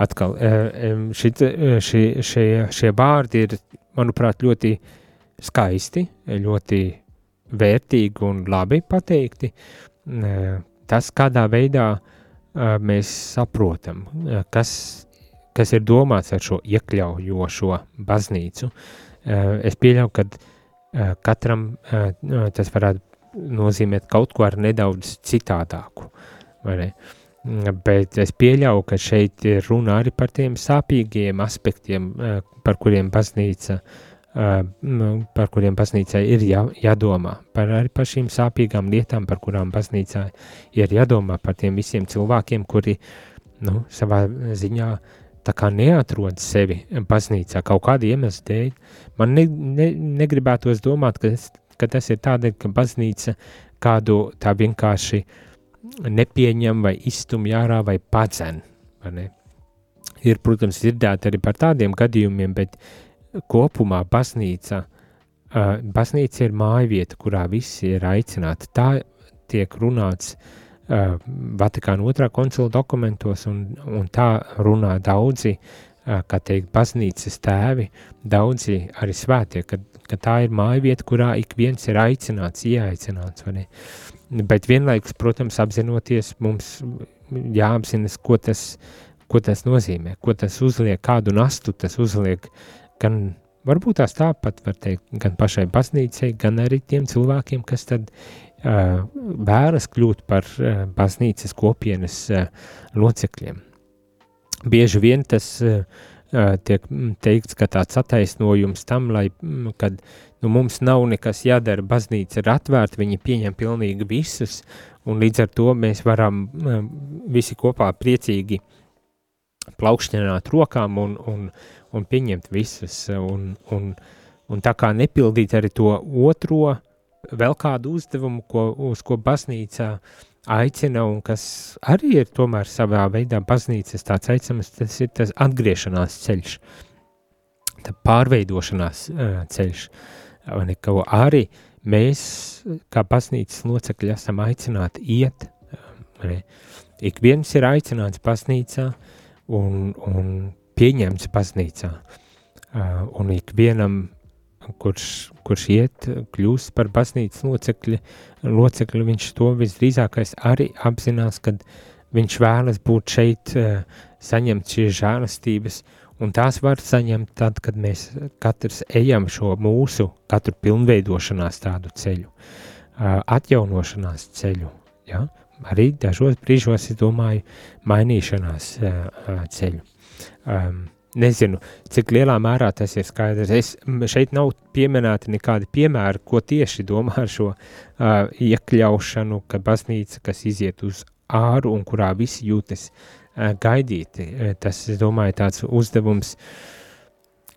atkal, um, šit, šie, šie, šie vārdi ir, manuprāt, ļoti skaisti, ļoti vērtīgi un labi pateikti. Um, tas, kādā veidā uh, mēs saprotam, uh, kas, kas ir domāts ar šo iekļaujošo baznīcu, uh, Eh, es pieļauju, ka eh, katram eh, tas varētu nozīmēt kaut ko ar nedaudz citādāku. Mm, bet es pieļauju, ka šeit ir runa arī par tiem sāpīgiem aspektiem, par kuriem baznīca, par kuriem baznīcai ir jā, jādomā, par arī par šīm sāpīgām lietām, par kurām baznīcā ir jādomā, par tiem visiem cilvēkiem, kuri nu, savā ziņā uh, tā kā neatrod sevi baznīcā. Kaut kāda iemesla dēļ, man ne, ne, negribētos domāt, ka, ka tas ir tādēļ, ka baznīca kādu tā vienkārši nepieņem vai izstumj ārā vai padzen. Vai ir, protams, dzirdēti arī par tādiem gadījumiem, bet kopumā baznīca, uh, baznīca ir mājvieta, kurā visi ir aicināti. Tā tiek runāts uh, uh, Vatikāna otrā koncila dokumentos, un, un tā runā daudzi, uh, kā teikt, baznīcas tēvi, daudzi arī svētie, ka, ka tā ir māja vieta, kurā ik viens ir aicināts, ieaicināts, vai ne? Bet vienlaikus, protams, apzinoties, mums jāapzinas, ko tas, ko tas nozīmē, ko tas uzliek, kādu nastu tas uzliek, gan varbūt tās tāpat var teikt, gan pašai baznīcai, gan arī tiem cilvēkiem, kas tad vēlas kļūt par baznīcas kopienas locekļiem. Bieži vien tas tiek teikts, ka tāds attaisnojums tam, lai, kad nu, mums nav nekas jādara, baznīca ir atvērta, viņi pieņem pilnīgi visus, un līdz ar to mēs varam visi kopā priecīgi plaukšķināt rokām un, un, un pieņemt visus, un, un, un tā kā nepildīt arī to otro uh, vēl kādu uzdevumu, ko, uz ko baznīca aicina, un kas arī ir tomēr savā veidā baznīcas tāds aicinājums, tas ir tas atgriešanās ceļš, tā pārveidošanās uh, ceļš, un ko arī mēs, kā baznīcas locekļi, esam aicināti iet, ne? ik viens ir aicināts baznīcā un, un pieņemts baznīcā, uh, un ik vienam kurš, kurš iet, kļūst par baznīcas locekļi, locekļi, viņš to visdrīzākais arī apzinās, kad viņš vēlas būt šeit, eh, saņemt šīs žēlastības, un tās var saņemt tad, kad mēs katrs ejam šo mūsu, katru pilnveidošanās tādu ceļu, atjaunošanās ceļu, ja? arī dažos brīžos, es domāju, mainīšanās ceļu. Um, nezinu, cik lielā mērā tas ir skaidrs. Es, šeit nav pieminēti nekādi piemēri, ko tieši domā ar šo uh, iekļaušanu, ka baznīca, kas iziet uz āru un kurā visi jūtas uh, gaidīti. Tas, es domāju, tāds uzdevums,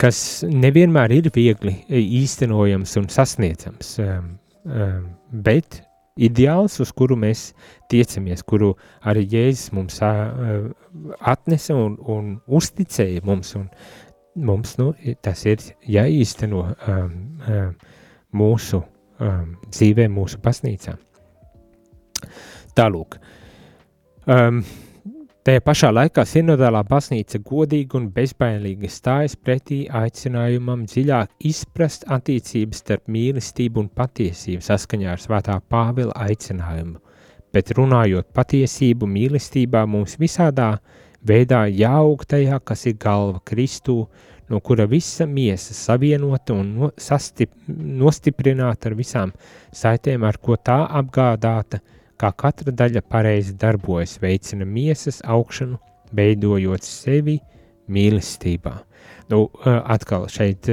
kas nevienmēr ir viegli īstenojams un sasniedzams, bet ideāls, uz kuru mēs tiecamies, kuru arī Jēzus mums atnesa un, un uzticēja mums. Un mums nu, tas ir jāīsteno mūsu dzīvē, mūsu baznīcā. Tālūk. Um, Tajā pašā laikā sinodālā baznīca godīgi un bezbailīgi stājas pretī aicinājumam dziļāk izprast attiecības starp mīlestību un patiesību saskaņā ar svētā Pāvila aicinājumu, bet runājot patiesību mīlestībā mums visādā veidā jāaug tajā, kas ir galva Kristū, no kura visa miesa savienota un no, sastip, nostiprināta ar visām saitēm, ar ko tā apgādāta – kā katra daļa pareizi darbojas, veicina miesas augšanu, veidojot sevi mīlestībā. Nu, atkal šeit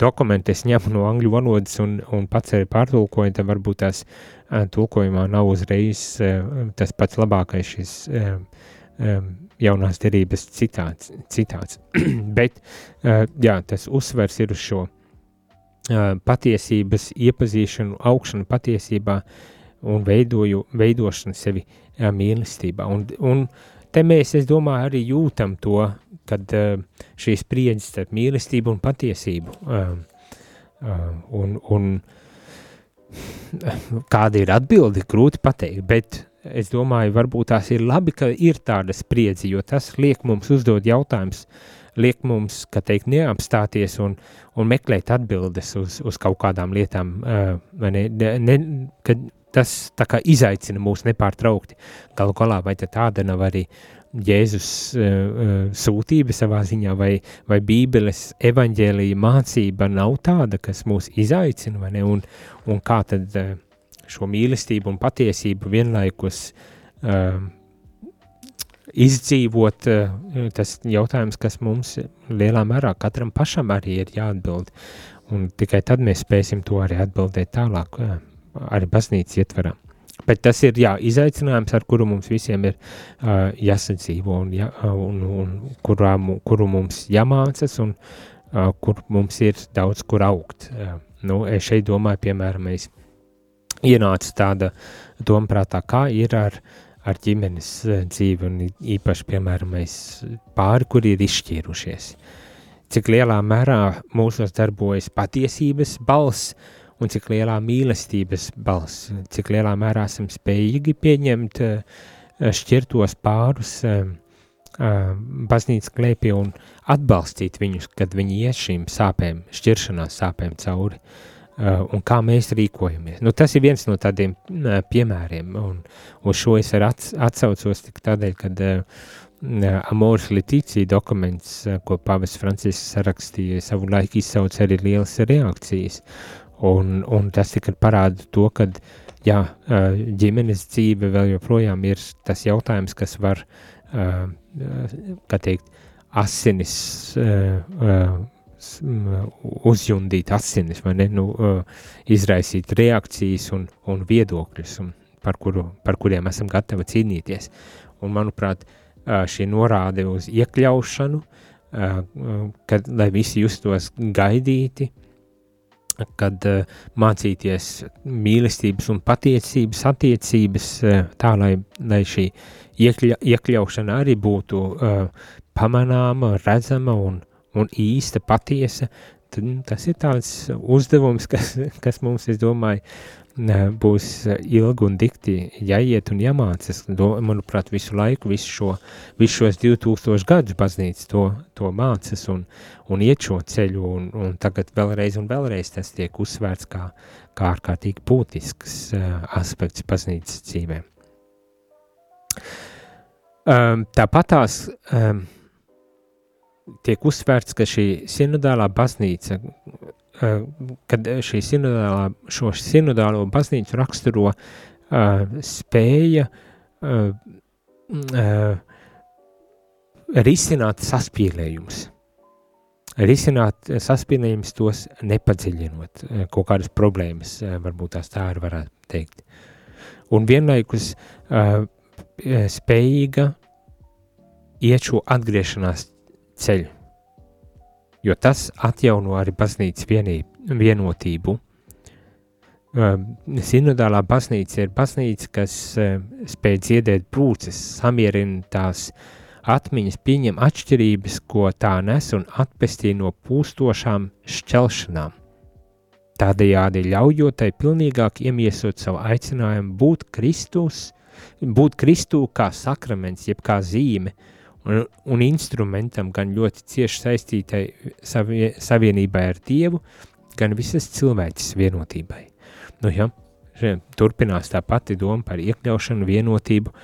dokumenti es ņemu no angļu valodas un, un pats arī pārtulkoju, tad varbūt tās tulkojumā nav uzreiz tas pats labākais šis jaunās derības citāts. citāts. Bet, jā, tas uzsvers ir uz šo patiesības iepazīšanu, augšanu patiesībā, uh, un veidoju, veidošanu sevi jā, mīlestībā. Un, un te mēs, es domāju, arī jūtam to, kad šīs spriedzes starp mīlestību un patiesību. Un, un kāda ir atbildi, grūti pateikt, bet es domāju, varbūt tās ir labi, ka ir tāda spriedzi, jo tas liek mums uzdot jautājums, liek mums, ka teikt, neapstāties un, un meklēt atbildes uz, uz kaut kādām lietām, ne, ne, kad tas izaicina mūs nepārtraukti. Galu galā, vai tāda nav arī Jēzus uh, sūtība savā ziņā, vai, vai Bībeles evaņģēlīja mācība nav tāda, kas mūs izaicina, vai ne? Un, un kā tad uh, šo mīlestību un patiesību vienlaikus uh, izdzīvot, uh, tas jautājums, kas mums lielā mērā katram pašam arī ir jāatbild. Un tikai tad mēs spēsim to arī atbildēt tālāk. Uh, arī baznīcas ietverā. Bet tas ir jā, izaicinājums, ar kuru mums visiem ir uh, jāsadzīvo un, jā, un, un kurā, kuru mums jāmācas un uh, kur mums ir daudz kur augt. Uh, nu, es šeit domāju, piemēram, es ienācu tāda domprātā, kā ir ar, ar ģimenes dzīvi un īpaši, piemēram, pāri, kuri ir izšķīrušies. Cik lielā mērā mūsos darbojas patiesības balss, un cik lielā mīlestības balss, cik lielā mērā esam spējīgi pieņemt eh, šķirtos pārus eh, eh, baznīcas klēpī un atbalstīt viņus, kad viņi ies šīm sāpēm, šķiršanās sāpēm cauri, un kā mēs rīkojamies. Nu, tas ir viens no tādiem piemēriem, un uz šo es arī atsaucos tik tādēļ, kad Amoris Leticija dokuments, ko Pāvis Francisks sarakstīja, savu laiku izsauca arī lielas reakcijas, Un, un tas tikai parāda to, ka jā, ģimenes dzīve vēl joprojām ir tas jautājums, kas var, kā teikt, asinis uzjundīt asinis, vai ne, nu, izraisīt reakcijas un, un viedokļus, un par, kuru, par kuriem esam gatavi cīnīties. Un, manuprāt, šī norāde uz iekļaušanu, kad, lai visi justos gaidīti, kad uh, mācīties mīlestības un patiesības attiecības, uh, tā lai, lai šī iekļa, iekļaušana arī būtu uh, pamanāma, redzama un, un īsta, patiesa, tad nu, tas ir tāds uzdevums, kas, kas mums, es domāju, būs ilgi un dikti jāiet un jāmācas. Manuprāt, visu laiku, visu, šo, visu šos 2000 gadus baznīca to, to mācas un, un iet šo ceļu, un, un tagad vēlreiz un vēlreiz tas tiek uzsvērts kā, kā ārkārtīgi būtisks uh, aspekts baznīcas dzīvē. Um, tāpatās um, tiek uzsvērts, ka šī sinodālā baznīca Eh, kad šī sinodālā, šo sinodālo baznīcu raksturo uh, spēja uh, uh, risināt saspīlējumus. Risināt saspīlējumus tos nepadziļinot, kaut kādas problēmas, varbūt tās tā arī varētu teikt. Un vienlaikus uh, spējīga iet šo atgriešanās ceļu, jo tas atjauno arī baznīcas vienību, vienotību. Sinodālā baznīca ir baznīca, kas spēj dziedēt brūces, samierina tās atmiņas, pieņem atšķirības, ko tā nes un atpestī no pūstošām šķelšanām. Tādējādi ļaujot tai pilnīgāk iemiesot savu aicinājumu būt Kristus, būt Kristū kā sakraments, jeb kā zīme, un, un instrumentam gan ļoti cieši saistītai savie, savienībai ar Dievu, gan visas cilvēces vienotībai. Nu, ja, turpinās tā pati doma par iekļaušanu, vienotību,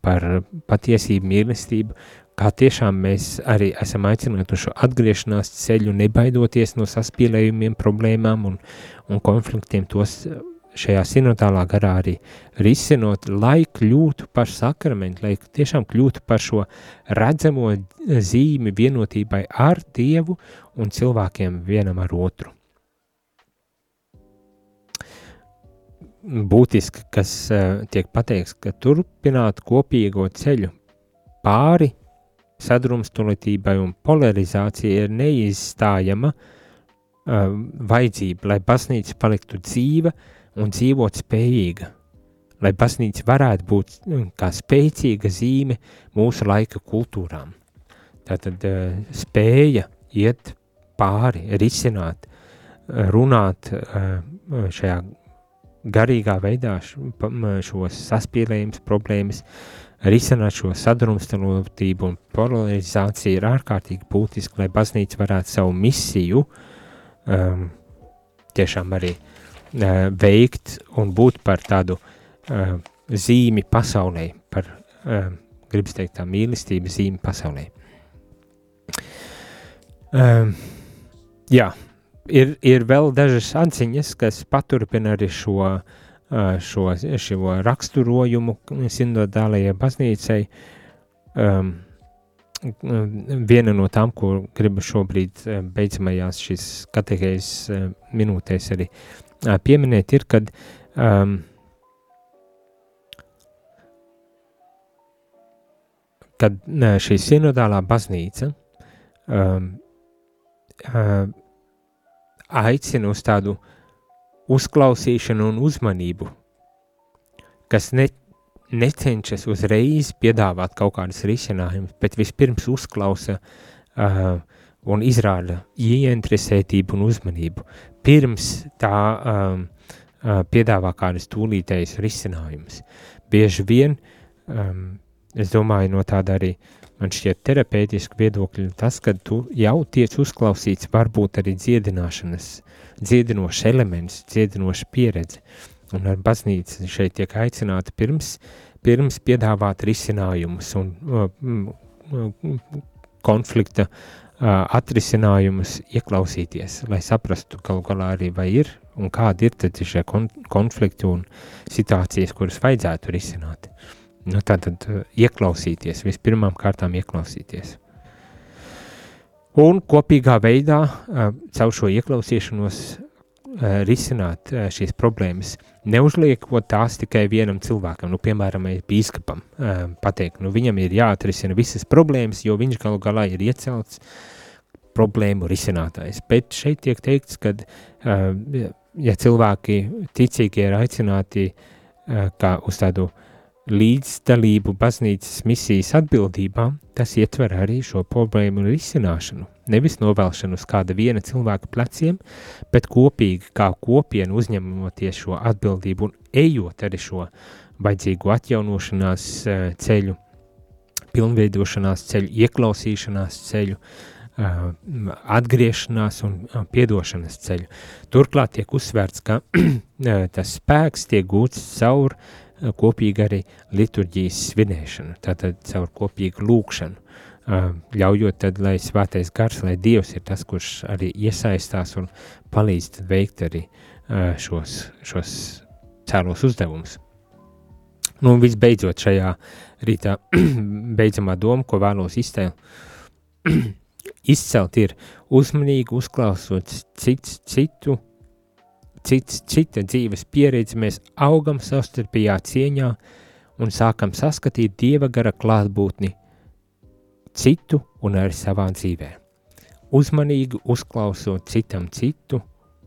par patiesību, mīlestību, kā tiešām mēs arī esam aicināti uz šo atgriešanās ceļu, nebaidoties no saspīlējumiem, problēmām un, un konfliktiem, tos šajā sinodālā garā arī risinot, lai kļūtu par sakramentu, lai tiešām kļūtu par šo redzamo zīmi vienotībai ar Dievu un cilvēkiem vienam ar otru. būtiski, kas uh, tiek pateikts, ka turpināt kopīgo ceļu pāri sadrumstalotībai un polarizācijai ir neizstājama uh, vajadzība, lai baznīca paliktu dzīva un dzīvot spējīga, lai baznīca varētu būt kā spēcīga zīme mūsu laika kultūrām. Tātad uh, spēja iet pāri, risināt, runāt uh, šajā garīgā veidā šos saspīlējumus, problēmas, risināt šo sadrumstalotību un polarizāciju ir ārkārtīgi būtiski, lai baznīca varētu savu misiju um, tiešām arī uh, veikt un būt par tādu uh, zīmi pasaulē, par, uh, gribas teikt, tā mīlestība zīmi pasaulē. Jā, ir, ir vēl dažas atziņas, kas paturpina arī šo, šo, šo raksturojumu sinodālajai baznīcai. Um, viena no tām, ko gribu šobrīd beidzamajās šīs katehēzes minūtēs arī pieminēt, ir, kad um, kad šī sinodālā baznīca um, uh, aicina uz tādu uzklausīšanu un uzmanību, kas ne, necenšas uzreiz piedāvāt kaut kādus risinājumus, bet vispirms uzklausa uh, un izrāda ieinteresētību un uzmanību, pirms tā um, uh, piedāvā kādus tūlītējus risinājumus. Bieži vien, um, es domāju, no tāda arī man šķiet terapeitiski viedokļi tas, ka tu jau tiec uzklausīts varbūt arī dziedināšanas, dziedinošs elements, dziedinoša pieredze. Un ar baznīcu šeit tiek aicināta pirms, pirms piedāvāt risinājumus un uh, konflikta atrisinājumus ieklausīties, lai saprastu galu galā arī vai ir un kādi ir tad šie kon konflikti un situācijas, kuras vajadzētu risināt. Nu, tā tad uh, ieklausīties, vispirmām kārtām ieklausīties. Un kopīgā veidā caur šo ieklausīšanos risināt šīs problēmas, neuzliekot tās tikai vienam cilvēkam, nu, piemēram, bīskapam, pateikt, nu, viņam ir jāatrisina visas problēmas, jo viņš galu galā ir iecelts problēmu risinātājs. Bet šeit tiek teikts, ka, ja cilvēki ticīgi ir aicināti kā uz tādu līdzdalību baznīcas misijas atbildībā, tas ietver arī šo problēmu risināšanu. Nevis novelšanu uz kāda viena cilvēka pleciem, bet kopīgi kā kopiena uzņemoties šo atbildību un ejot arī šo vajadzīgo atjaunošanās eh, ceļu, pilnveidošanās ceļu, ieklausīšanās ceļu, eh, atgriešanās un eh, piedošanas ceļu. Turklāt tiek uzsvērts, ka tas spēks tiek gūts caur kopīgi arī liturģijas svinēšanu, tātad caur kopīgu lūkšanu, ļaujot tad, lai svētais gars, lai Dievs ir tas, kurš arī iesaistās un palīdz veikt arī šos, šos cēlos uzdevumus. Nu, un visbeidzot šajā rītā beidzamā doma, ko vēlos izcelt, izcelt ir uzmanīgi uzklausot cits, citu, cits, cita dzīves pieredzi, mēs augam savstarpējā cieņā un sākam saskatīt Dieva gara klātbūtni citu un arī savā dzīvē. Uzmanīgi uzklausot citam citu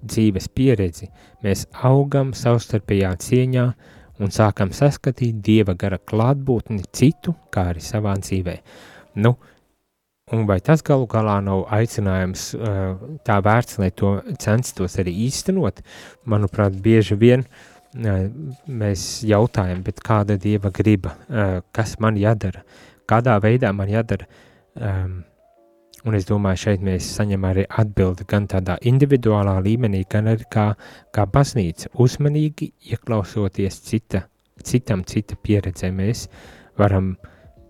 dzīves pieredzi, mēs augam savstarpējā cieņā un sākam saskatīt Dieva gara klātbūtni citu, kā arī savā dzīvē. Nu, un vai tas galu galā nav aicinājums tā vērts, lai to censtos arī īstenot? Manuprāt, bieži vien mēs jautājam, kāda Dieva griba, kas man jādara, kādā veidā man jādara, um, Un es domāju, šeit mēs saņemam arī atbildi gan tādā individuālā līmenī, gan arī kā, kā baznīca. Uzmanīgi ieklausoties cita, citam, cita pieredzē, mēs varam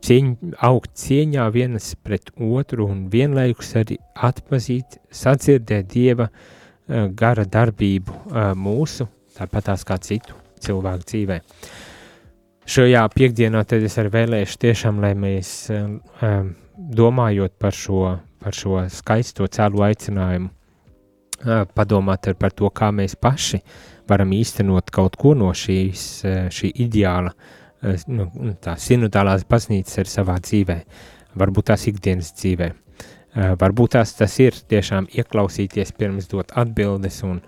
cieņ, augt cieņā vienas pret otru un vienlaikus arī atpazīt, sadzirdēt Dieva uh, gara darbību uh, mūsu, tāpat tās kā citu cilvēku dzīvē. Šajā piekdienā tad es arī vēlēšu tiešām, lai mēs uh, um, domājot par šo, par šo skaisto cēlu aicinājumu, padomāt par to, kā mēs paši varam īstenot kaut ko no šīs, šī ideāla, nu, tā sinodālās baznīcas ar savā dzīvē, varbūt tās ikdienas dzīvē. Varbūt tās tas ir tiešām ieklausīties pirms dot atbildes un,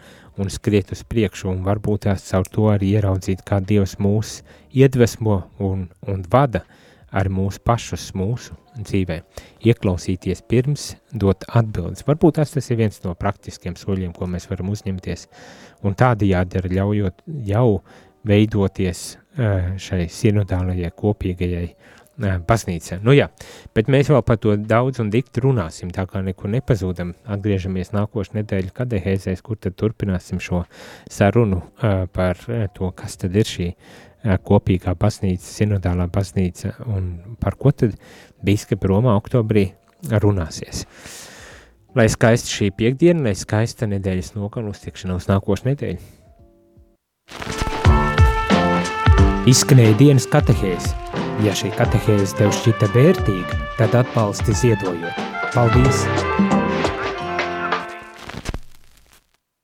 un skriet uz priekšu, un varbūt tās caur to arī ieraudzīt, kā Dievs mūs iedvesmo un, un vada ar mūsu pašus, mūsu dzīvē. Ieklausīties pirms dot atbildes. Varbūt tas, tas ir viens no praktiskiem soļiem, ko mēs varam uzņemties, un tādējādi arī ļaujot jau veidoties šai sinodālajai kopīgajai baznīcā. Nu jā, bet mēs vēl par to daudz un dikti runāsim, tā kā neko nepazūdam. Atgriežamies nākošu nedēļu kadehēzēs, kur tad turpināsim šo sarunu par to, kas tad ir šī kopīgā baznīca, sinodālā baznīca un par ko tad biskupi Romā oktobrī runāsies. Lai skaisti šī piekdiena, lai skaista nedēļas nogalu uz tikšanos nākošu nedēļu. Izskanēja dienas katehēs. Ja šī katehēze tev šķita vērtīga, tad atbalsti ziedojot. Paldies!